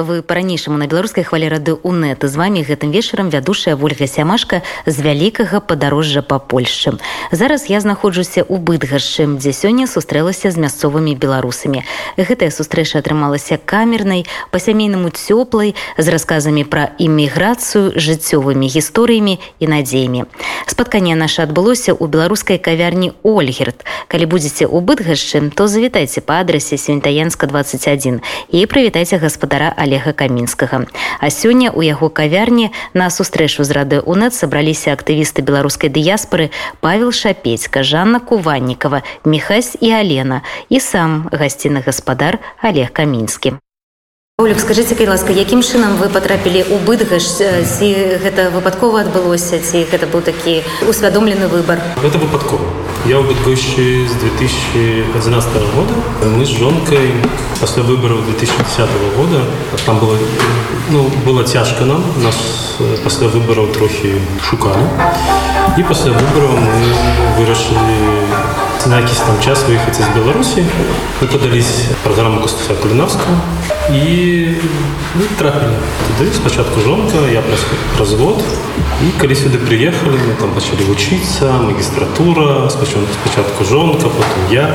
вы по-ранейшаму на беларускай хвалі рады унет з вами гэтым вечарам вядушая ольга сямашка з вялікага падарожжа па польшчы зараз я знаходжуся ў бытгашчы дзе сёння сустрэлася з мясцовымі беларусамі гэтая сустрэча атрымалася камернай па-сямейнаму цёплай з расказамі пра іміграцыю жыццёвымі гісторыямі і надзеямі спатканне наша адбылося ў беларускай кавярні ольгерт калі будзеце ў бытгашчы то завітайце па адрасе свінтаянска 21 і прывітайце гаспадара але олега камінскага а сёння у яго кавярні на сустрэчу з рады унет сабраліся актывісты беларускай дыяспоры павел шапецька жанна куваннікова мехась і алена і сам гасціны гаспадар олег камінскі Олег, скажите калі ласка якім чынам вы потрапілі у быдгаш ці гэта выпадкова адбылося ці гэта быў такі усвядомлены выбор это выпадкова я у быдгоще з 2011 года мы з жонкой пасля выбораў 2010 года там было ну было цяжка нам нас пасля выбораў трохі шукалі і пасля выбораў мы вырашылі на якісь там час выехаць з беларусі мы падались праграму кустуса кулінарскую і ну, трапілі туды спачатку жонка я праз развод і калі сюды прыехалі мы там пачалі вучыцца магістратура спачатку жонка потым я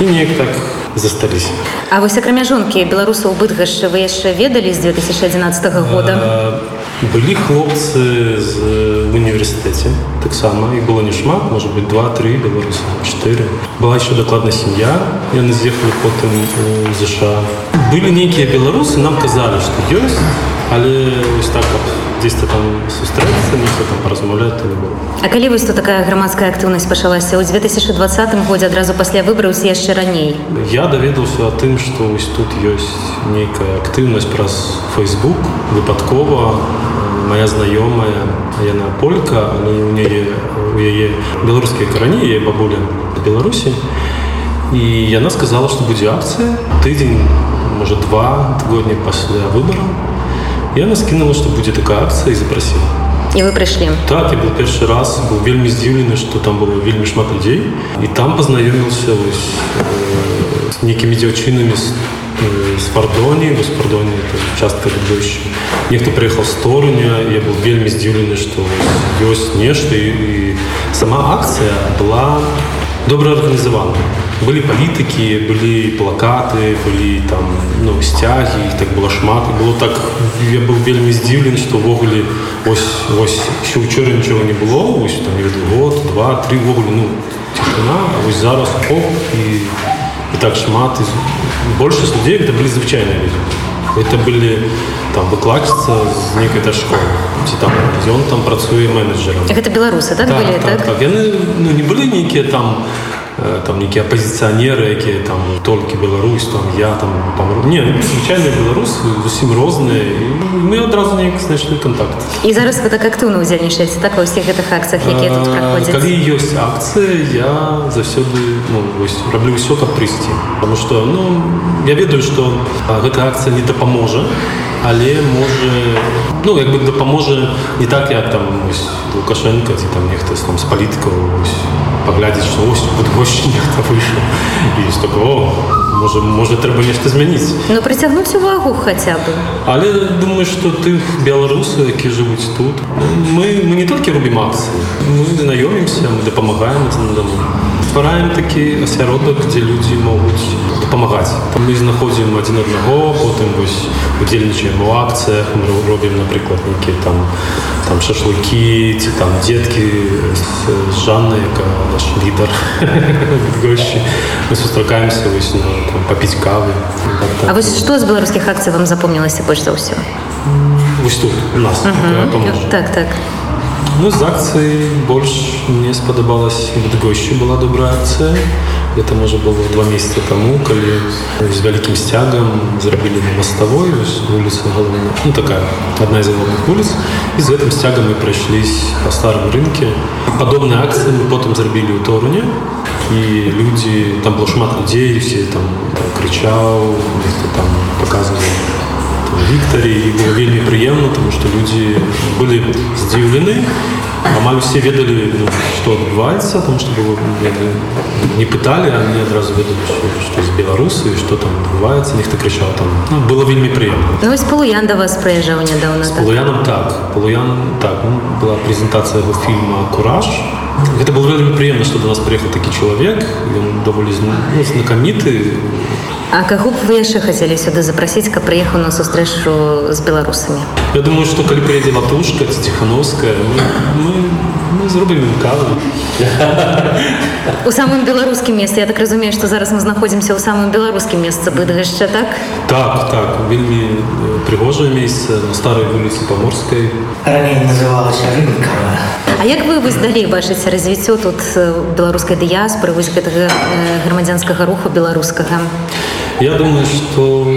і неяк так засталіся А вось акрамя жонкі беларусаў бытгашча вы яшчэ ведалі з 2011 года былі хлопцы з універсітэце таксама і было не шмат может быть два-тры беларусы 4 была еще дакладна сям'я яны з'ехалі потым у ЗША былі нейкія беларусы нам казалі што ёсць але ось так дзесьці там сустрэцца нехто там паразмаўляць не было А калі вось то такая грамадская актыўнасць пачалася ў 2020 годзе адразу пасля выбраўся яшчэ раней я даведаўся о тым што вось тут ёсць нейкая актыўнасць праз Facebook выпадкова моя знаёмая яна полька але у яе у яе беларускія карані яе бабуля беларусі і яна сказала што будзе акцыя тыдзень можа два годні пасля выбораў яна скінула што будзе такая акцыя і запрасіла і вы прыйшлі так я был першы раз быў вельмі здзіўлены што там было вельмі шмат людзей і там пазнаёміўся вось з нейкімі дзяўчынамі з з пардоні з пардоні частка дощ нехто прыехаў з торуня я был вельмі здзіўлены што ёсць нешта і, і сама акцыя была добра арганізавана былі палітыкі былі плакаты былі там ну сцягі так было шмат і было так я быў вельмі здзіўлен што ўвогуле ось ось еще учора нічога не было ось там год два три ввогуле ну цішина ось зараз оп і і так шмат большасць людзей это былі звычайныя людзі это былі там выкладчыцца з нейкай да школы ці там ён там працуе менеджером гэта беларусы так, так, былі, так, так? так яны ну, не былі нейкія там там нейкія апозіцыянеры якія там толькі Беларусь там я там памру не звычайныя беларусы зусім розныя мы адразу неяк знайшлі контакт. І зараз вы так актыўна удзельнічаеце так ва ўсіх гэтых акцыях якія тут праходзяць калі ёсць акцыя я заўсёды ну, раблю ўсё каб прыйсці потому что ну я ведаю что гэта акцыя не дапаможа але можа ну як бы дапаможа не так як там лукашенко ці там нехта там з палітыкаў паглядзець што ось под госці нехта выйшаў і з такого можа можа трэба нешта змяніць ну прыцягнуць увагу хаця бы але думаю што тых беларусы які жывуць тут мы мы не толькі робім акцыі мы знаёмімся мы дапамагаем на даму ствараем такі асяродак дзе людзі могуць дапамагаць там мы знаходзім адзін аднаго потым вось удзельнічаем у акцыях мы робім напрыклад нейкі там там шашлыкі ці там дзеткі з жанны якая наш лідар госці мы сустракаемся вось на, там, папіць кавы так, так. А вось што з беларускіх акцый вам запомнілася больш за ўсё вось тут у нас uh -huh. так так ну з акцыі больш мне спадабалась госці была добрая акцыя это можа было два месяца таму калі з вялікім сцягам зрабілі на маставой вуліца галоўна ну такая одна з галоўных вуліц і з гэтым сцягам мы прайшлись па старым рынке падобныя акцыі мы потым зрабілі ў торуне і людзі там было шмат людзей все там крычаў там показывалі там, Викторе, и было вельми приемно, потому что люди были здивлены, амаль все ведали, ну, что отбывается, потому что было, не пытали, а они одразу ведали, что, из Беларуси, что там отбывается, ніхто кричал там. Ну, было вельми приемно. Ну, ось Полуян до вас С так? Полуяном так. Полуян так. Ну, была презентация его фильма «Кураж». Это было вельми приемно, что до нас приехал такой человек, и он довольно ну, знакомитый, А каго б вы яшчэ хацелі сюды запрасіць, каб прыехаў на сустрэчу з беларусамі? Я думаю, что коли приедет Латушка, Тихановская, мы, мы, мы зробим им каву. У самым беларускім месцы, я так разумею, што зараз мы знаходзімся ў самым беларускім месцы быдгашча, так? Так, так, вельми э, пригожее место на старой улице Поморской. Ранее называлась Рынковая. А як вы вось далей бачыце развіццё тут беларускай дыяспоры, вось гэтага грамадзянскага руху беларускага? Я думаю, что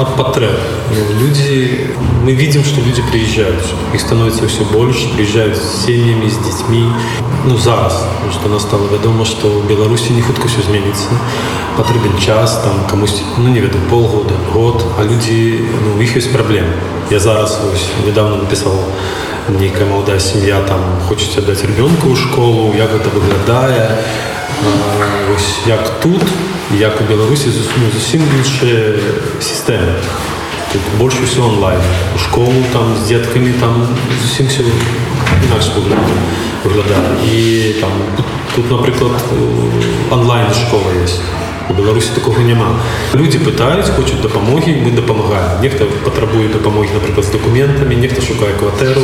ну, от потреб. Ну, Люди, мы видим, что люди приезжают. Их становится все больше, приезжают с семьями, с детьми. Ну, зараз, потому что нас стало ведомо, что в Беларуси не хутко все зменится. Потребен час, там, комусь, ну, не веду, полгода, год, а люди, ну, у них есть проблемы. Я зараз, ось, недавно написал некая молодая семья, там, хочет отдать ребенка у школу, як это виглядає. А, ось як тут, як у Білорусі, зовсім інша система. Тут більше все онлайн. У школу там з дітками там зовсім все інакше виглядає. І там, тут, наприклад, онлайн школа є. У Білорусі такого нема. Люди питають, хочуть допомоги, ми допомагаємо. Ніхто потребує допомоги, наприклад, з документами, ніхто шукає квартиру,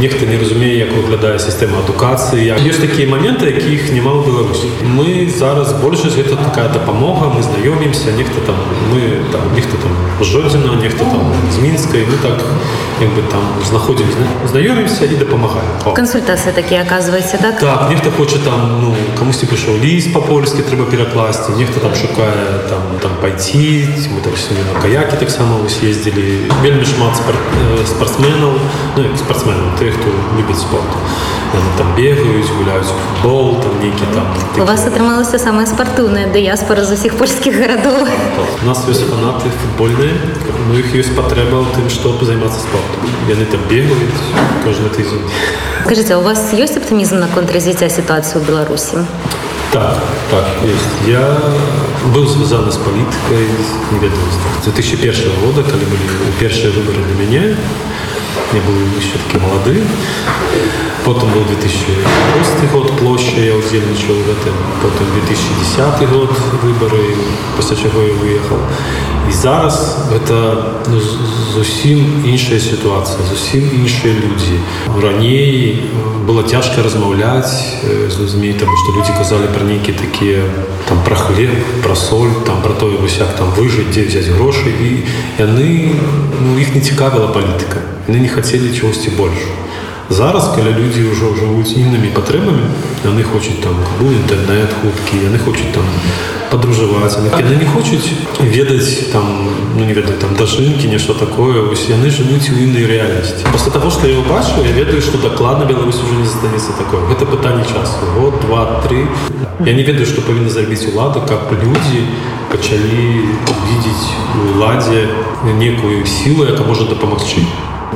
ніхто не розуміє, як виглядає система едукації. Як- Є такі моменти, яких немає в Білорусі. Ми зараз більше це така допомога, ми знайомимося, ніхто там, ми там, ніхто там з Жодзіна, ніхто там з Мінська, і ми так якби там знаходимося, знайомимося і допомагаємо. О. Консультації такі оказується, так? Так, ніхто хоче там, ну, комусь пішов ліс по-польськи, треба перекласти, ніхто там шукає там, там пойти, ми там сьогодні на каяки так само ось їздили. Вельми шмат спорт, е, спортсменів, ну як спортсменів, тих, хто любить спорт. Вони там бігають, гуляють в футбол, там які там. У вас атрымалася самая спартыўная дыяспора з усіх польскіх гарадоў. У нас ёсць фанаты футбольныя, ну іх ёсць патрэба ў тым, што займацца спортом. Яны там бегаюць кожны тыдзень. Скажите, а у вас ёсць аптымізм наконт развіцця сітуацыі ў Беларусі? Так, так, есть. Я был связан с политикой, не ведаю, с 2001 года, когда были первые выборы для меня. Я был еще таки молодым. Потом был 2006 год, площа, я удзельничал в этом. Потом 2010 год выборы, после чего я выехал. І зараз гэта ну, з- зусім іншая сітуацыя, зусім іншыя людзі. Раней э, было цяжка размаўляць э, з людзьмі, таму што людзі казалі пра нейкія такія там пра хлеб, пра соль, там пра тое вось як там выжыць, дзе взяць грошы і яны ну, іх не цікавіла палітыка. Яны не хацелі чагосьці больш. Зараз, калі людзі ўжо жывуць іннымі патрэбамі, яны хочуць там быў інтэрнэт хуткі, яны хочуць там падружаваць, яны, яны не хочуць ведаць там ну не ведаю там дажынкі, нешта такое, вось яны жывуць у іннай рэальнасці. Пасля таго, што я ўбачыў, я ведаю, што дакладна Беларусь уже не застанецца такое. Гэта пытанне часу. Год, два, тры. Я не ведаю, што павінна зрабіць улада, каб людзі пачалі видзець у уладзе некую сілу, яка можа дапамагчы.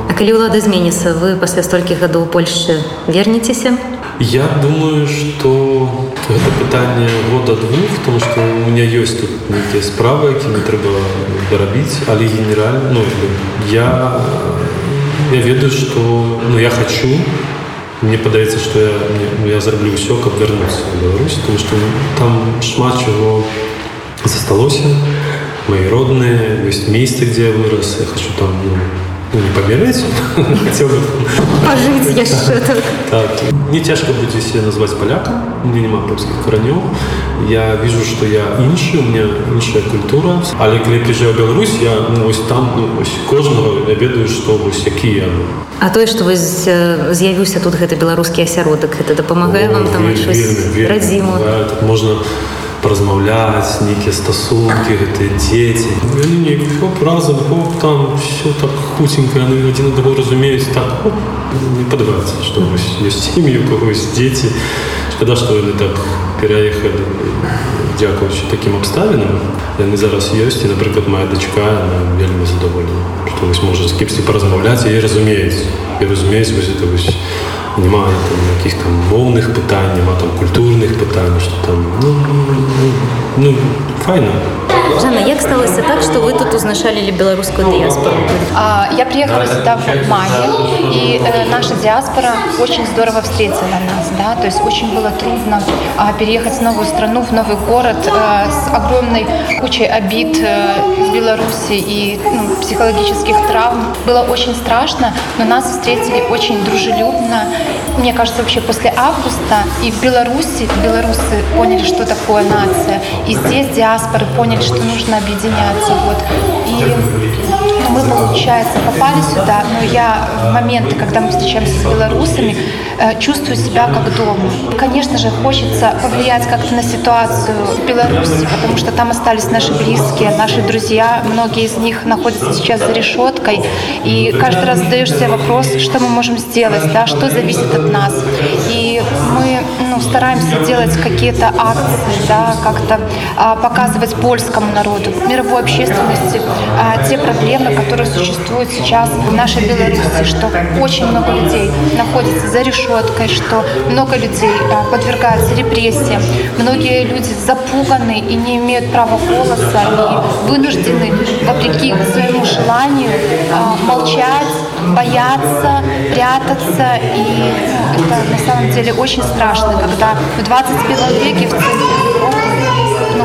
А калі ўлада зменіцца, вы пасля столькіх гадоў Польшчы вернецеся? Я думаю, что это пытание года двух, потому что у меня есть тут некие справы, якімі трэба дарабіць, але генеральна, ну, як бы, я, я ведаю, что ну, я хочу, мне падаецца, что я, мне, ну, я зараблю ўсё, каб вярнуцца в Беларусь, потому что там шмат чего засталося, мои родные, есть место, где я вырос, я хочу там, ну, ну, не паміраць хацеў бы. Пажыць яшчэ так. так. мне цяжка будзе себе назваць паляка мне няма польскіх каранёў я вижу что я іншы у меня іншая культура. Але калі прыїжджаю Беларусь я ну, вось там ну, вось кожнага я ведаю што вось якія А тое што вось э, з'явіўся тут гэты беларускі асяродак гэта дапамагае вам там адчуць радзіму да, можна поразмаўляць, нейкія стасункі, гэтыя дзеці. Яны неяк хоп, разам, хоп, там все так хуценька, яны адзін аднаго разумеюць так. Хоп, мне падабаецца, што вось ёсць сім'і, у каго ёсць дзеці. Шкада, што яны так переехали дзякуючы таким абставінам яны зараз ёсць і напрыклад моя дачка вельмі задаволена што вось можа з кімсьці паразмаўляць і разумеюць і разумеюць вось это вось няма там якіх там моўных пытань няма там культурных пытань што там ну, ну, ну файна Жанна, як сталося так, что вы тут узначалили белорусскую диаспору? А, Я приехала сюда в мае, и э, наша диаспора очень здорово встретила нас, да, то есть очень было трудно а, переехать в новую страну, в новый город э, с огромной кучей обид э, в Беларуси и ну, психологических травм. Было очень страшно, но нас встретили очень дружелюбно. Мне кажется, вообще после августа и в Беларуси белорусы поняли, что такое нация, и здесь диаспоры поняли, что нужно объединяться. Вот. И мы, получается, попали сюда, но я в моменты, когда мы встречаемся с белорусами, э, чувствую себя как дома. Конечно же, хочется повлиять как-то на ситуацию в Беларуси, потому что там остались наши близкие, наши друзья, многие из них находятся сейчас за решеткой, и каждый раз задаешь себе вопрос, что мы можем сделать, да, что зависит от нас. И мы ну, стараемся делать какие-то акции, да, как-то а, показывать польскому народу, мировой общественности а, те проблемы, которые существуют сейчас в нашей Беларуси, что очень много людей находится за решеткой, что много людей а, подвергаются репрессиям, многие люди запуганы и не имеют права голоса и вынуждены, вопреки своему желанию, а, молчать, бояться, прятаться. И это на самом деле очень страшно, когда в 21 веке в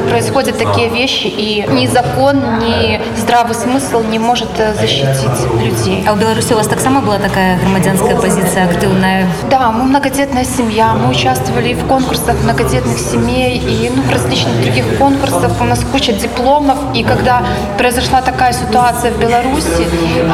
происходят такие вещи, и ни закон, ни здравый смысл не может э, защитить людей. А в Беларуси у вас так само была такая громадянская позиция активная? Да, мы многодетная семья, мы участвовали и в конкурсах многодетных семей, и ну, в различных других конкурсах, у нас куча дипломов, и когда произошла такая ситуация в Беларуси, э,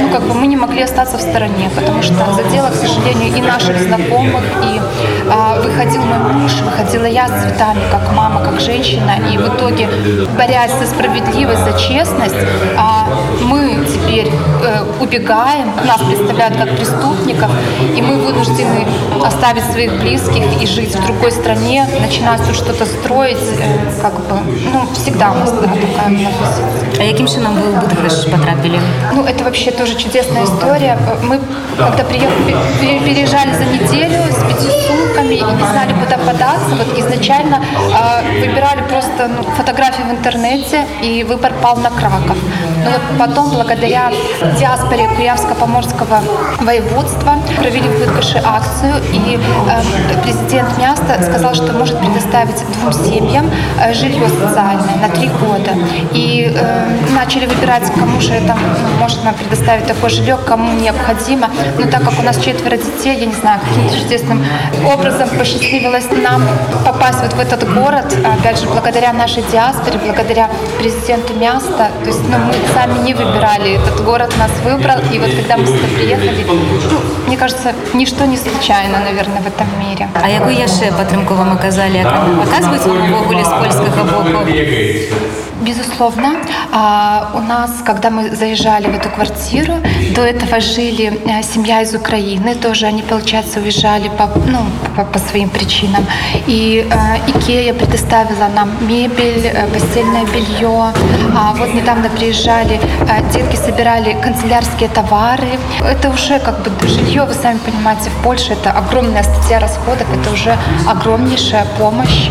ну, как бы мы не могли остаться в стороне, потому что задело, к сожалению, и наших знакомых, и э, выходил мой муж, выходила я с цветами, как мама, как женщина, женщина, и в итоге, борясь за справедливость, за честность, а мы теперь э, убегаем, нас представляют как преступников, и мы вынуждены оставить своих близких и жить в другой стране, начинать тут что-то строить, э, как бы, ну, всегда у нас да, такая была позиция. А яким чином вы в Будапешт потрапили? Ну, это вообще тоже чудесная история. Мы, когда приехали, переезжали за неделю с пятью сумками и не знали, куда податься, вот изначально э, выбирали выбирали просто ну, фотографии в интернете, и выбор пал на Краков. Но вот потом, благодаря диаспоре Куявско-Поморского воеводства, провели в Быткаше акцию, и э, президент Мяста сказал, что может предоставить двум семьям э, жилье социальное на три года. И э, начали выбирать, кому же это ну, можно предоставить такое жилье, кому необходимо. Но так как у нас четверо детей, я не знаю, каким-то чудесным образом посчастливилось нам попасть вот в этот город, опять же, благодаря нашей диаспоре, благодаря президенту Мяста. То есть ну, мы сами не выбирали, этот город нас выбрал. И вот когда мы сюда приехали, ну, мне кажется, ничто не случайно, наверное, в этом мире. А яку яшчэ падтрымку вам аказалі аказваць увогуле з польскага боку Безусловно. А, у нас, когда мы заезжали в эту квартиру, до этого жили э, семья из Украины, тоже они, получается, уезжали по, ну, по, по своим причинам. И э, Икея предоставила нам мебель, э, постельное белье. А вот недавно приезжали, детки собирали канцелярские товары. Это уже как бы жилье, вы сами понимаете, в Польше это огромная статья расходов, это уже огромнейшая помощь.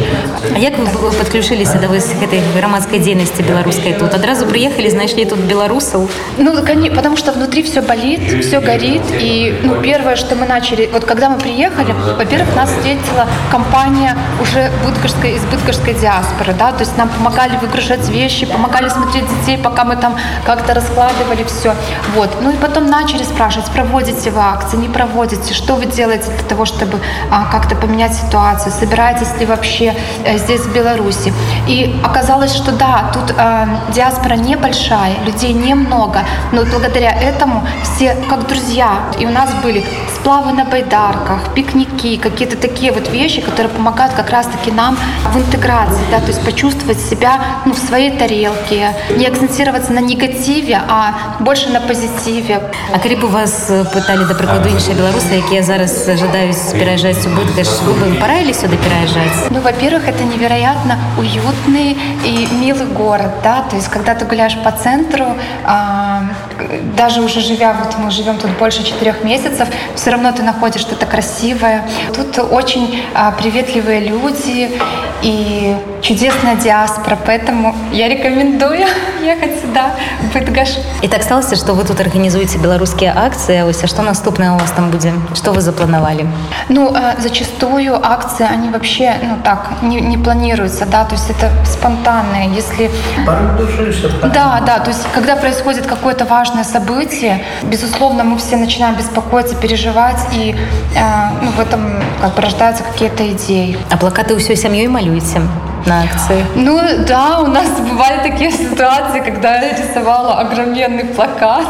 А як вы подключились до вось гэтай грамадскай дзейнасці беларускай тут адразу приехали знайшлі тут беларусаў Ну, потому что внутри все болит, все горит. И ну, первое, что мы начали, вот когда мы приехали, во-первых, нас встретила компания уже будгорской, из будгорской диаспоры, да, то есть нам помогали выгружать вещи, помогали смотреть детей, пока мы там как-то раскладывали все. Вот. Ну и потом начали спрашивать, проводите вы акции, не проводите, что вы делаете для того, чтобы а, как-то поменять ситуацию, собираетесь ли вообще э, здесь, в Беларуси. И оказалось, что да, тут э, диаспора небольшая, людей немного, но благодаря этому все как друзья. И у нас были сплавы на байдарках, пикники, какие-то такие вот вещи, которые помогают как раз-таки нам в интеграции, да, то есть почувствовать себя ну, в своей тарелке, не акцентироваться на негативе, а больше на позитиве. А калі б у вас пыталі да прыкладу іншыя беларусы якія зараз жадаюць пераязджаць у быдгаш вы бы ім параілі сюды пераязджаць Ну, во-первых, это невероятно уютный и милый город, да, то есть когда ты гуляешь по центру, а, даже уже живя, вот мы живем тут больше четырех месяцев, все равно ты находишь что-то красивое. Тут очень а, приветливые люди и чудесная диаспора, поэтому я рекомендую ехать сюда, в Быдгаш. І так сталася што вы тут арганізуеце беларускія акцыі ось а што наступнае у вас там будзе што вы запланавалі Ну, э, зачастую акции, они вообще, ну так, не, не планируются, да, то есть это спонтанное, если... Души, Да, да, то есть когда происходит какое-то важное событие, безусловно, мы все начинаем беспокоиться, переживать, и э, ну, в этом как бы рождаются какие-то идеи. А плакаты ўсёй сям'ёй малюеце на акцыі Ну да, у нас бывали такие ситуации, когда я рисовала огроменный плакат,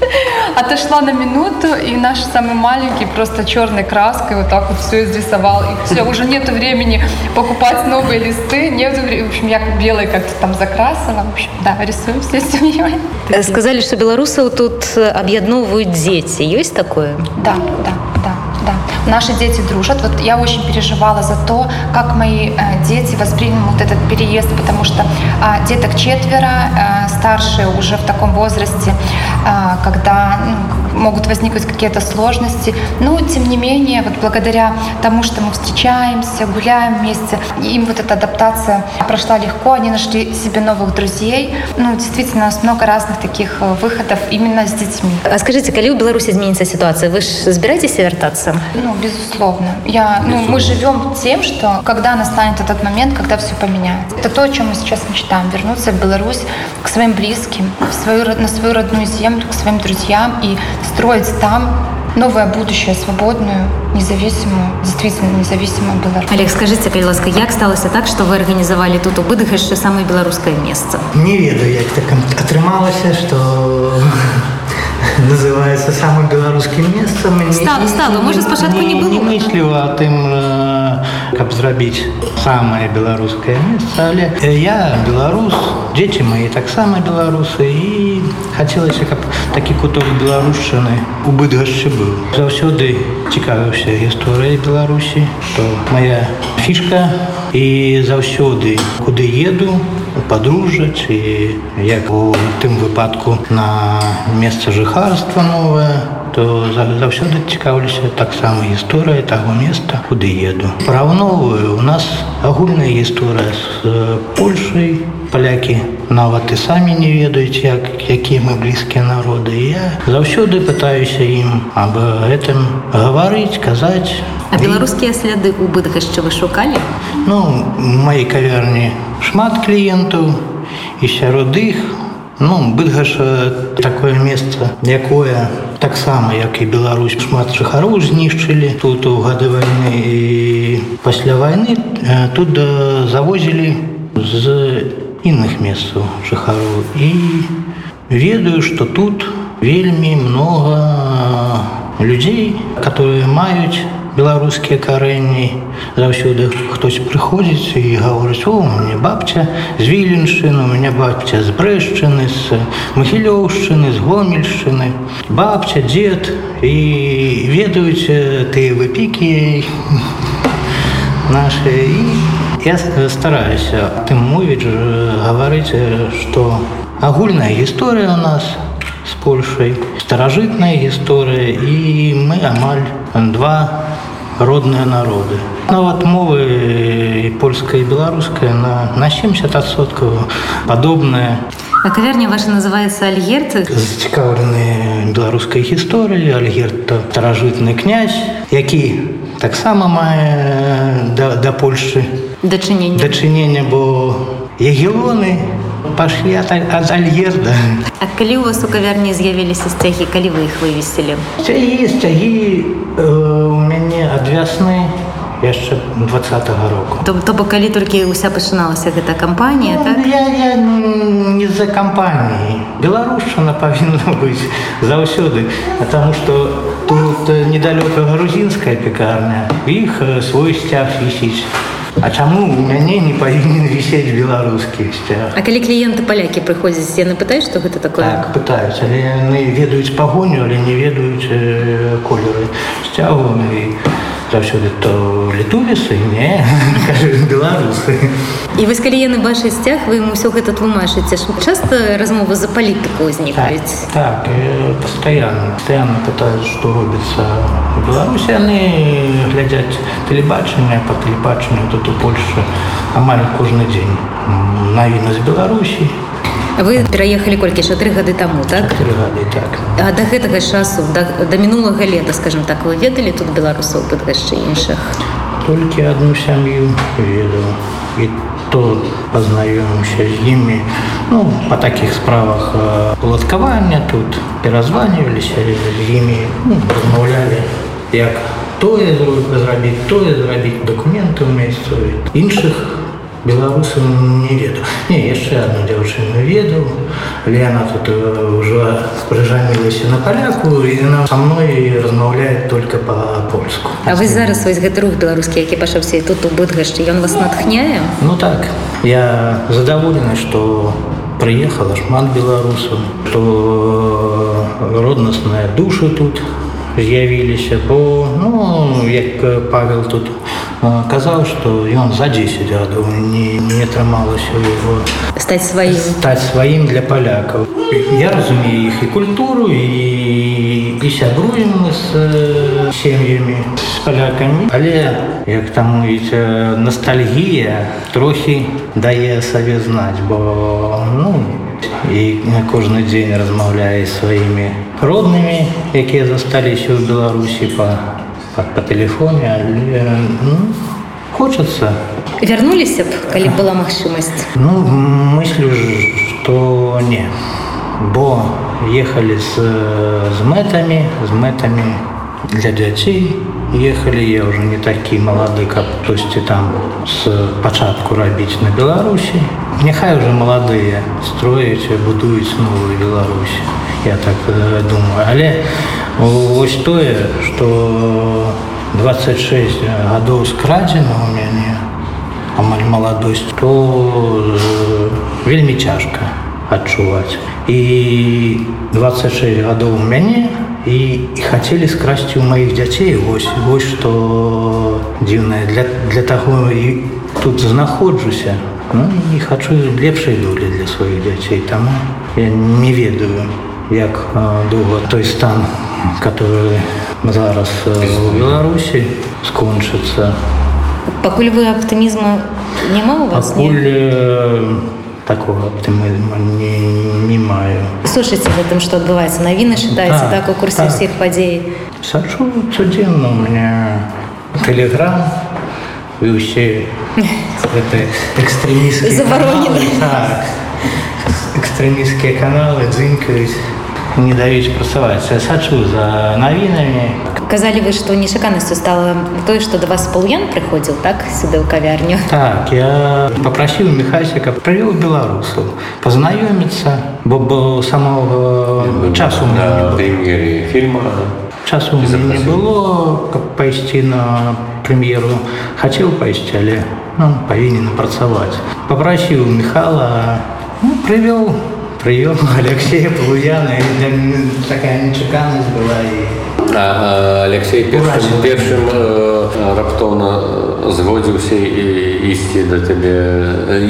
отошла на минуту, и наш самый маленький просто черной краской вот так вот все изрисовал. И все, уже нету времени покупать новые листы, нету времени. В общем, я белой как-то там закрасила. В общем, да, рисуем всей семьей. сказалі што беларусаў тут аб'ядноўваюць дзеці ёсць такое Да, да, да, да. Наши дети дружат. Вот я очень переживала за то, как мои э, дети воспримут этот переезд, потому что э, деток четверо, э, старшие уже в таком возрасте, э, когда ну, могут возникнуть какие-то сложности. Но, тем не менее, вот благодаря тому, что мы встречаемся, гуляем вместе, им вот эта адаптация прошла легко, они нашли себе новых друзей. Ну, действительно, у нас много разных таких э, выходов именно с детьми. А скажите калі ў беларусі зменіцца сітуацыя вы ж збіраецеся вяртацца Ну, безусловно. Я, ну, мы живем тем, что когда настанет этот момент, когда все поменяется. Это то, о чем мы сейчас мечтаем. Вернуться в Беларусь к своим близким, в свою, ро- на свою родную землю, к своим друзьям и строить там новое будущее, свободную, независимую, действительно независимую Беларусь. Олег скажите калі ласка як сталася так што вы арганізавалі тут у быдгашчы самае беларускае месца Не ведаю, як так атрымалася, што называецца самым беларускім месцам. Не- Стала- стала. Можа, спачатку не было? Не мысліла о тым, э, каб зрабіць самае беларускае месца, але э, я беларус, дзеці мои таксама беларусы і хацелася, каб такі куток беларушчыны у быдгашчы быў. Заўсёды цікавіўся гісторыяй Беларусі, то моя фішка і заўсёды куды еду, падружжа ці як? У тым выпадку на месца жыхарства новае то за- заўсёды цікаўлюся таксама гісторыя таго места куды еду параўноўваю у нас агульная гісторыя з э, Польшай палякі нават і самі не ведаюць як якія мы блізкія народы І я заўсёды пытаюся ім аб гэтым гаварыць казаць А беларускія сляды ў быдгашчы вы шукалі Ну, в моей кавярні шмат кліентаў і сярод іх ну быдгаша такое месца якое у таксама як і Беларусь шмат жыхароў знішчылі тут у гады вайны і пасля вайны э, тут э, завозілі з інных месцаў жыхароў і ведаю што тут вельмі много людзей которые маюць беларускія карэнні заўсёды хтось прыходзіць і гаворыць о у мне бабця з віленшчыны у меня бабця з брэшчыны з магілёўшчыны з гомельшчыны бабця дзед і ведаюць э, тыя выпікі наши і я с- стараюся тым мовіць ж, гаварыць э, што агульная гісторыя у нас з Польшай старажытная гісторыя і мы амаль два родныя народы нават мовы і польская і беларуская на на 70соткаў падобная А кавярня ваша называется альгерт зацікаўлены беларускай гісторыі альгерта старажытны князь які таксама мае да, да Польшчы дачынення дачынення бо ягелоны пашлі ад, ад альгерда. А калі у вас у кавярні з'явіліся сцягі калі вы іх вывесілі сцягі сцягі э, у мяне ад вясны яшчэ 20 року. То, то бок калі толькі ўся пачыналася гэта кампанія так? Ну, я, я не за кампаніі беларушчына павінна быць заўсёды потому что тут недалёка грузінская пекарня. У іх э, свой сцяг вісіць А чаму у мяне не павінен вісець беларускі сцяг А калі кліенты палякі прыходзяць яны пытаюць што гэта такое так пытаюць але яны ведаюць пагоню але не ведаюць э, колеры сцягу і заўсёды то літувісы не кажу, беларусы і вось калі яны бачаць сцяг вы ім усё гэта тлумачыце ж часта размовы за палітыку ўзнікаюць Так, э, постоянно, постоянно пытаются, что робится в Беларуси. Они глядят телебачення, по телебаченню тут у Польши амаль кожны день. М, Навіны з Беларусі, вы пераехалі колькі ж тры гады таму так три гады так. а да гэтага часу да, да мінулага лета скажем так вы ведалі тут беларусаў быдгашчы іншых Толькі одну сям'ю ведаў. І то познаёмся з імі. Ну, по таких справах уладкавання тут перазваніваліся з імі, ну, размаўлялі, як тое зрабіць, тое зрабіць, дакументы ўмействуюць. Іншых беларусаў не ведаў. Не, яшчэ одну дзяўчыну ведаў, але яна тут э, ўжо прыжанілася на паляку, і яна са мной размаўляе только па-польску. А вы зараз вось гэты рух беларускі які пачаўся і тут у быдгашчы ён вас натхняе Ну так, я задаволены, што прыехала шмат беларусаў, што роднасныя душы тут з'явіліся, бо ну, як Павел тут э, казаў, што ён за 10 гадоў не, не атрымалася ў яго стаць сваім стаць сваім для палякаў. Я разумею іх і культуру і, і сябруем мы з э, сем'ямі з палякамі. Але як там мовіць, э, ностальгія трохі дае сабе знаць, бо ну, і кожны дзень размаўляе з сваімі роднымі, якія засталіся ў Беларусі па, па, па тэлефоне, але ну, хочацца вярнуліся б калі была магчымасць Ну, мыслю, что не. Бо ехали с, с мэтами, с мэтами для дзяцей. Ехали я уже не такі малады, каб хтосьці там з пачатку рабіць на Беларусі. Няхай уже маладыя строяць, будуюць новую Беларусь. Я так э, думаю. Але вось тое, што 26 гадоў скрадзена у мяне, амаль маладосць, то э, вельмі цяжка адчуваць. І 26 гадоў у мяне і, і хацелі скрасці ў маіх дзяцей вось вось што дзіўнае для, для таго і тут знаходжуся. Ну, і хачу лепшай долі для сваіх дзяцей. Таму я не ведаю, як э, доўга той стан, который зараз э, у Беларусі скончыцца. пакуль вы аптымізма няма у вас Пакуль э, такого оптимизма не, не маю. слушайце гэтым што адбываецца навіны чытаеце Так, так у курсе так. ўсіх падзей Сачу цудзенна у меня телеграм і ўсе гэты экстрэміскія Забаронены. каналы, так, экстрэміскія каналы дзынькаюць не даюць працаваць. Я сачу за навінамі. казалі вы што нечаканасцю стала тое што да вас паўян прыходзіў так сюды ў кавярню Так, я попросил Михасика, привел белорусов, познакомиться, бо, бо самого часу у меня не на было. премьере фильма. Часу у меня не было, как пойти на премьеру. Хотел пойти, але ну, повинен працаваць. Попросил Михала, ну, привел, привел Алексея Полуяна. И для меня такая нечаканность была. И А, а, Алексей першым, Уражены. першым э, раптоўна згодзіўся і ісці да табе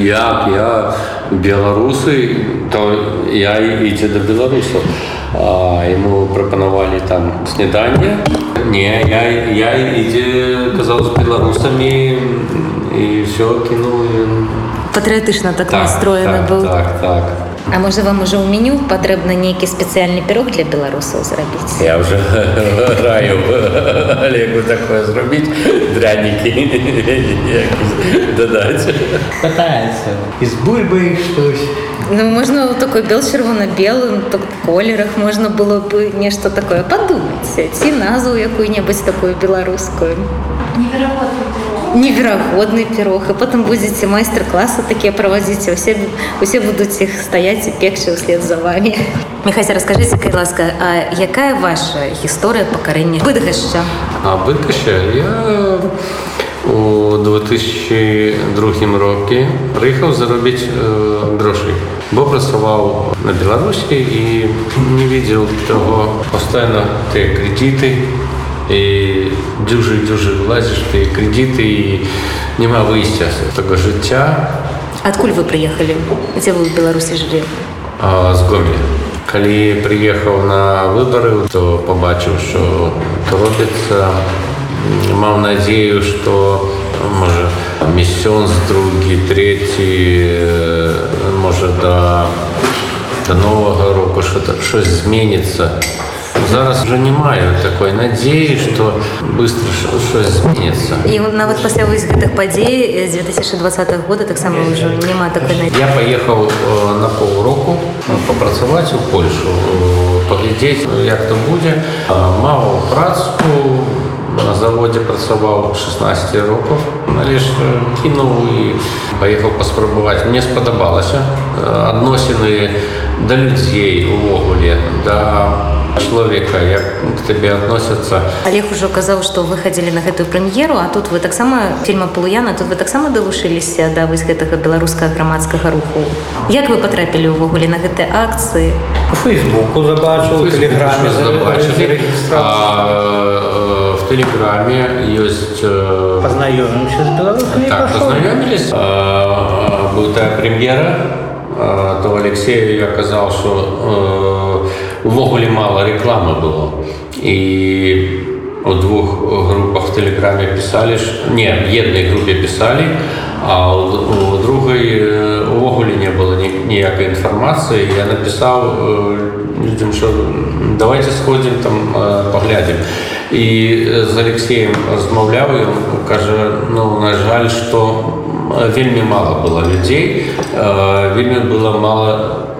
як я беларусы то я і ідзе да беларусаў а ему прапанавалі там снеданне не я я ідзе казаў з беларусамі і все кінуў ён. патрыятычна так, так настроены так, быў так так А можа вам ужо ў меню патрэбна нейкі спецыяльны пірог для беларусаў зрабіць Я уже граю Олегу такое зробіць дрянікі дадаць. пытается из бульбы что-то. Ну можна ў такой бел чырвона-белым так колерах можна было бы нешта такое падумаць ці назву якую-небудзь такую беларускую неверагодны пірог і потым будзеце майстар-класы такія праводзіць усе усе будуць іх стаяць і пекчы ўслед за вами Михася расскажыце кай ласка А якая ваша гісторыя пакарэння быдгашча А быдгашча я у 2002 рокі прыехаў зарабіць э, грошай бо працаваў на беларусі і не видел того пастаянна ты кредиты і дзюжы дзюжы вылазіш ты кредиты і няма выйсця з таго жыцця адкуль вы прыехалі дзе вы в беларусі жылі з гомелі калі прыехаў на выбары то пабачыў що робіцца маў надзею что можа месяц другі третий можа да до новага року что-то щось зменится зараз уже не маю такой надзеі что быстро щось зменится і нават пасля вось гэтых падзей з 2020 года таксама ўжо няма такой надзеі. я поехал на полуроку попрацаваць у польшу паглядзець як то будзе маў працу на заводе працаваў 16 рокаў але ж кінуў і паехаў паспрабаваць мне спадабалася адносіны да людзей увогуле да чалавека як к табе адносяцца Олег ужо казаў што выхадзілі на гэтую прэм'еру а тут вы таксама фільма полуяна тут вы таксама далушыліся да вось гэтага беларускага грамадскага руху. Як вы потрапілі ўвогуле на гэтыя акцыі? Фейсбуку забачыў телеграме в телеграме ёсць познаёмимся з беларусамі так, познаёмились быў тая прэм'ера то Алексею я казаў что э, увогуле мало рекламы было і у двух групах в телеграме писали не едной группе писали а у, у другой увогуле не было ніякай інфармацыі я написал э, людям что давайте сходим там э, поглядим і з алексеем размаўляў ён кажа ну на жаль что вельмі мало было людзей вельмі было мало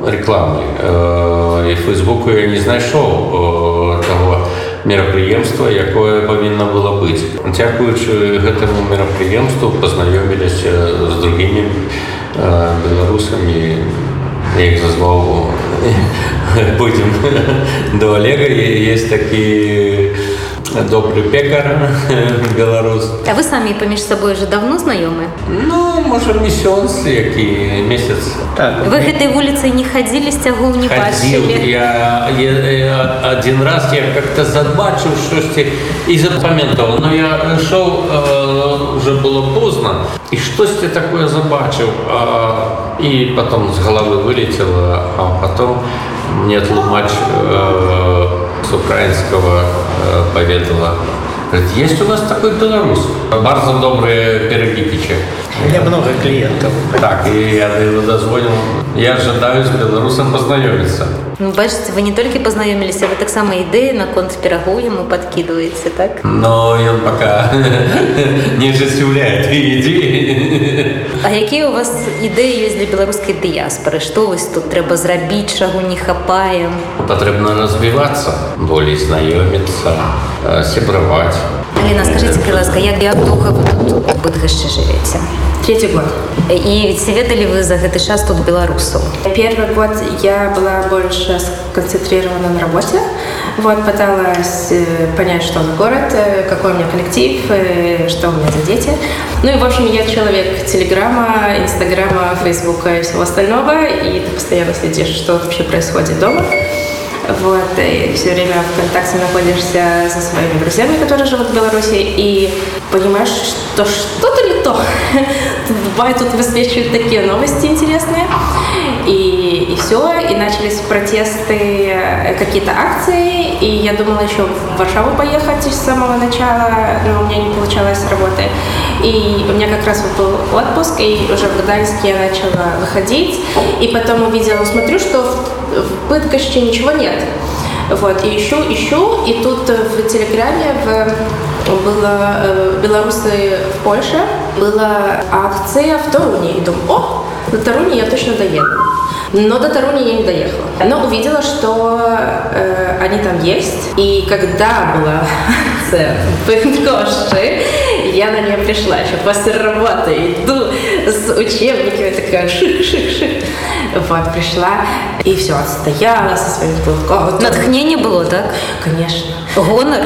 рекламы і фейсбуку я не знайшоў того мерапрыемства якое павінна было быць дзякуючы гэтаму мерапрыемству пазнаёміліся з другімі беларусамі як зазваў будем до олега есть такі добрый пекар беларус А вы самі паміж сабой уже давно знаёмы Ну можа месяц які месяц так, вы гэтай вуліцай не хадзілі сцягу не бачылі я, я, я один раз я как-то забачыў штосьці і запамятаў но я ішоў э, уже было поздно і штосьці такое забачыў і потом з головы вылетела а потом мне тлумач э, с украинского э, поведала. Говорит, есть у нас такой белорус. Bardzo добрые пироги печет. У меня много клиентов. Так, и я его дозвонил. Я ожидаю с белорусом познакомиться. Ну, бачите, вы не только познакомились, а вы так само идеи на конт пирогу ему подкидываете, так? Но он пока не осуществляет идеи. А какие у вас идеи есть для белорусской диаспоры? Что вы тут треба зрабить, шагу не хапаем? Потребно развиваться, более знакомиться, сябровать. Алина, скажите, пожалуйста, как долго вы тут в Быдгоще живете? Третий год. И ведь ведали вы за этот час тут белорусов? Первый год я была больше сконцентрирована на работе. Вот, пыталась понять, что за город, какой у меня коллектив, что у меня за дети. Ну и, в общем, я человек Телеграма, Инстаграма, Фейсбука и всего остального. И ты постоянно следишь, что вообще происходит дома. Вот, и все время в контакте находишься со своими друзьями, которые живут в Беларуси, и понимаешь, что что-то не то. Бывает, тут высвечивают такие новости интересные. И, все, и начались протесты, какие-то акции, и я думала еще в Варшаву поехать с самого начала, но у меня не получалось работы. И у меня как раз вот был отпуск, и уже в Гданьске я начала выходить, и потом увидела, смотрю, что в, в Быткоще ничего нет. Вот, и ищу, ищу, и тут в Телеграме в, было э, «Белорусы в Польше», была акция в Торуне, и думаю, о, до Торуни я точно доеду. Но до Таруни я не доехала. Но увидела, что э, они там есть. И когда была акция в я на нее пришла еще после работы. Иду с учебниками, такая шик-шик-шик. Вот, пришла и все, отстояла со своим платком. Натхнение было, так? Конечно. Гонор?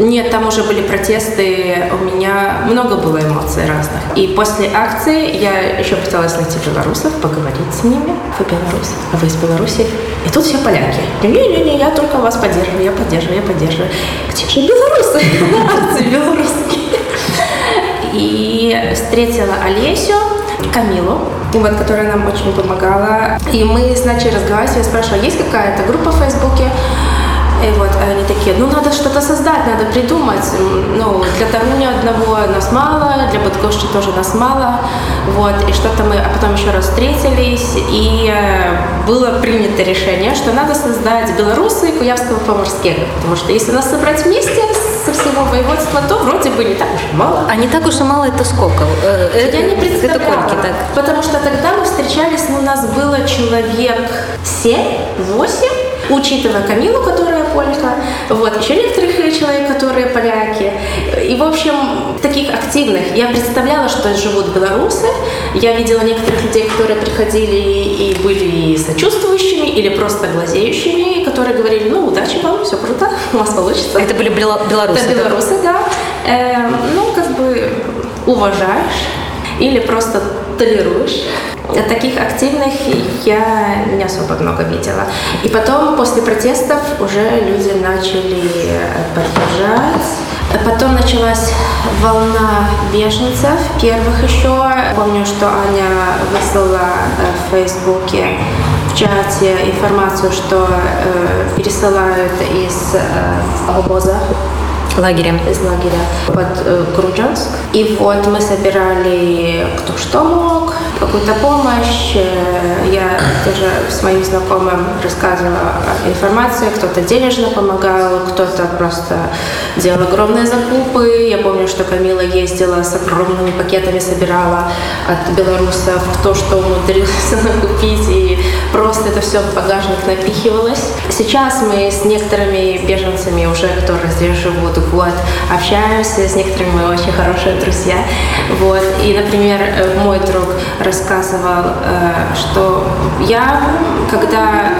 Нет, там уже были протесты, у меня много было эмоций разных. И после акции я еще пыталась найти белорусов, поговорить с ними. Вы белорусы? А вы из Беларуси? И тут все поляки. Не-не-не, я только вас поддерживаю, я поддерживаю, я поддерживаю. Где же белорусы? Акции белорусские. И встретила Олесю, Камилу, вот, которая нам очень помогала. И мы начали разговаривать, я спрашивала, есть какая-то группа в Фейсбуке? И вот они такие, ну надо что-то создать, надо придумать. Ну, для Таруни одного нас мало, для Быткоши тоже нас мало. Вот, и что-то мы, а потом еще раз встретились, и э, было принято решение, что надо создать белорусы Куявского поморского. Потому что если нас собрать вместе со всего воеводства, то вроде бы не так уж и мало. А не так уж и мало это сколько? Э, Я не это представляла, кольки, так? потому что тогда мы встречались, ну, у нас было человек 7-8, учитывая Камилу, которая полька, вот, еще некоторых человек, которые поляки. И, в общем, таких активных. Я представляла, что живут белорусы. Я видела некоторых людей, которые приходили и были сочувствующими или просто глазеющими, которые говорили, ну, удачи вам, все круто, у вас получится. Это были бело- белорусы, Это белорусы, да. Эм, ну, как бы уважаешь или просто толерируешь. Таких активных я не особо много видела. И потом, после протестов, уже люди начали поддержать. Потом началась волна беженцев, первых еще. Помню, что Аня выслала э, в Фейсбуке в чате информацию, что э, пересылают из э, обоза Лагерем. из лагеря под э, Груджанск. И вот мы собирали кто что мог, какую-то помощь. Э, Я тоже с моим знакомым рассказывала информацию. Кто-то денежно помогал, кто-то просто делал огромные закупы. Я помню, что Камила ездила с огромными пакетами, собирала от белорусов то, что умудрился накупить, и просто это все в багажник напихивалось. Сейчас мы с некоторыми беженцами уже, которые здесь живут год, общаемся, с некоторыми мы очень хорошие друзья. Вот. И, например, э, мой друг рассказывал, э, что я, когда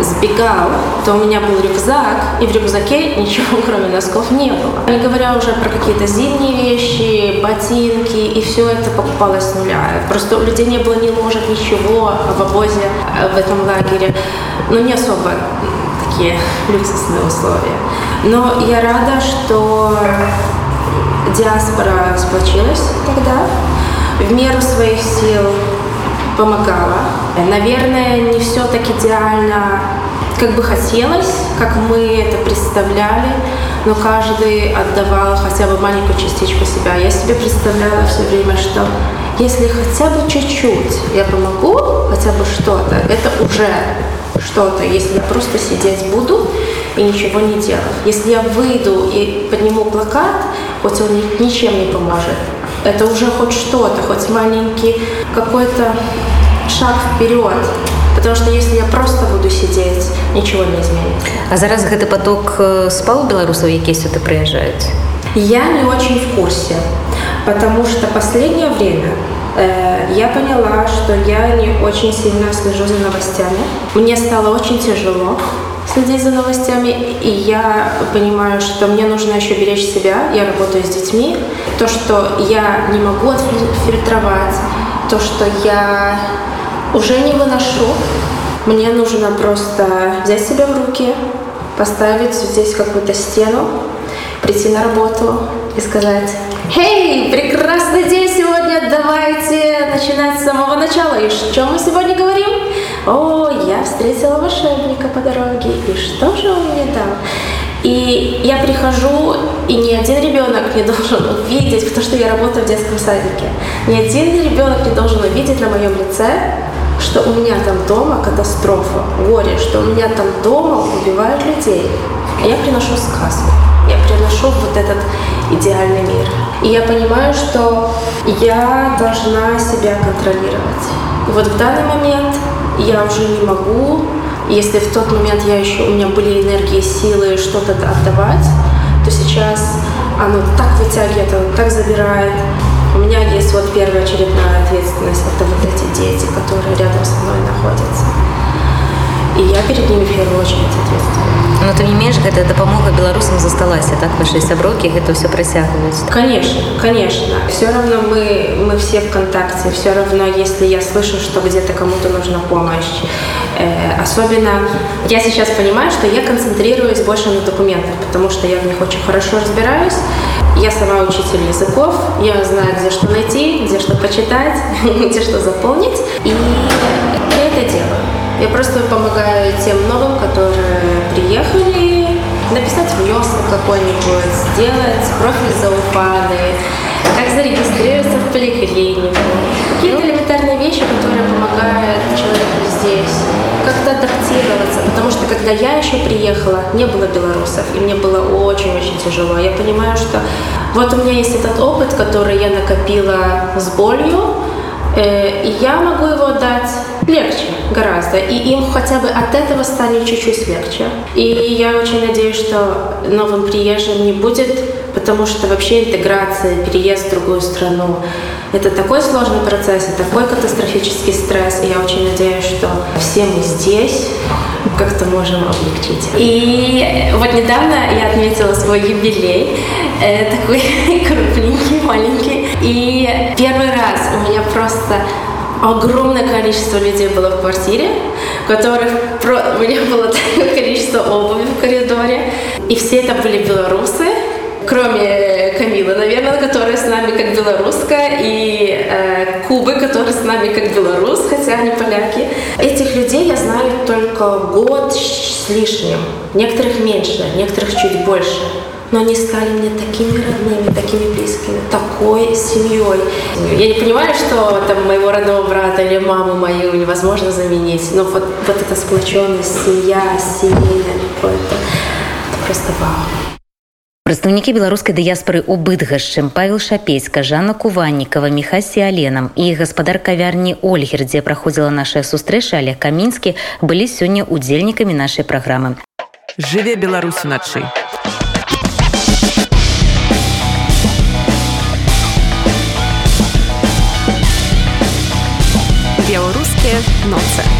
сбегал, то у меня был рюкзак, и в рюкзаке ничего, кроме носков, не было. Не говоря уже про какие-то зимние вещи, ботинки, и все это покупалось с нуля. Просто у людей не было ни ложек, ничего в обозе э, в этом лагере. Ну, не особо такие люксусные условия. Но я рада, что диаспора сплочилась тогда, в меру своих сил помогала. Наверное, не все так идеально, как бы хотелось, как мы это представляли, но каждый отдавал хотя бы маленькую частичку себя. Я себе представляла все время, что если хотя бы чуть-чуть я помогу, хотя бы что-то, это уже что-то. Если я просто сидеть буду и ничего не делать. Если я выйду и подниму плакат, хоть он ни- ничем не поможет, это уже хоть что-то, хоть маленький какой-то шаг вперед. Потому что если я просто буду сидеть, ничего не изменится. А зараз гэты поток э, спаў беларусаў якія сюды прыязджаюць Я не очень в курсе, потому что последнее время э, я поняла, что я не очень сильно слежу за новостями. Мне стало очень тяжело следить за новостями, и я понимаю, что мне нужно еще беречь себя. Я работаю с детьми. То, что я не могу отфильтровать, то, что я уже не выношу, мне нужно просто взять себя в руки, поставить здесь какую-то стену, прийти на работу и сказать «Хей, прекрасный день сегодня, давайте начинать с самого начала. И что мы сегодня говорим? О, я встретила волшебника по дороге, и что же он мне дал?» И я прихожу, и ни один ребенок не должен увидеть, потому что я работаю в детском садике, ни один ребенок не должен увидеть на моем лице, что у меня там дома катастрофа, горе, что у меня там дома убивают людей. Я приношу сказку. Я приношу вот этот идеальный мир. И я понимаю, что я должна себя контролировать. И вот в данный момент я уже не могу, если в тот момент я еще, у меня были энергии, силы что-то отдавать, то сейчас оно так вытягивает, оно так забирает. У меня есть вот первая очередная ответственность, это вот эти дети, которые рядом со мной находятся. И я перед ними в первую очередь ответственна. Но тым не менш гэта дапамога беларусам засталася так вашай сяброўкі гэта ўсё працягваюць Конечно, конечно. Все равно мы, мы все в контакте. Все равно, если я слышу, что где-то кому-то нужна помощь. Э, особенно я сейчас понимаю, что я концентрируюсь больше на документах, потому что я в них очень хорошо разбираюсь. Я сама учитель языков, я знаю, где что найти, где что почитать, где что заполнить. И я это делаю. я просто помогаю тем новым, которые приехали, написать внесок какой-нибудь, сделать профиль зауфаны, как зарегистрироваться в поликлинику. Какие-то элементарные вещи, которые помогают человеку здесь как-то адаптироваться. Потому что когда я еще приехала, не было белорусов, и мне было очень-очень тяжело. Я понимаю, что вот у меня есть этот опыт, который я накопила с болью, и я могу его дать легче гораздо. И им хотя бы от этого станет чуть-чуть легче. И я очень надеюсь, что новым приезжим не будет, потому что вообще интеграция, переезд в другую страну, это такой сложный процесс, и такой катастрофический стресс. И я очень надеюсь, что все мы здесь как-то можем облегчить. И вот недавно я отметила свой юбилей, э, такой крупненький, маленький. И просто огромное количество людей было в квартире, у которых про... у меня было такое количество обуви в коридоре. И все это были белорусы, кроме Камилы, наверное, которая с нами как белоруска, и э, Кубы, который с нами как белорус, хотя они поляки. Этих людей я знаю только год с лишним. Некоторых меньше, некоторых чуть больше. Но они стали мне такими родными, такими близкими, такой семьей. Я не понимаю, что там моего родного брата или маму мою невозможно заменить, но вот, вот эта сплоченность, семья, семейная это, это просто вау. Прадстаўнікі беларускай дыяспоры ў быдгашчым павел шапейска жанна куваннікова міхасі аленам і гаспадар кавярні ольгер дзе праходзіла наша сустрэча але камінскі былі сёння удзельнікамі нашай праграмы жыве беларусь уначы беларускія ноцы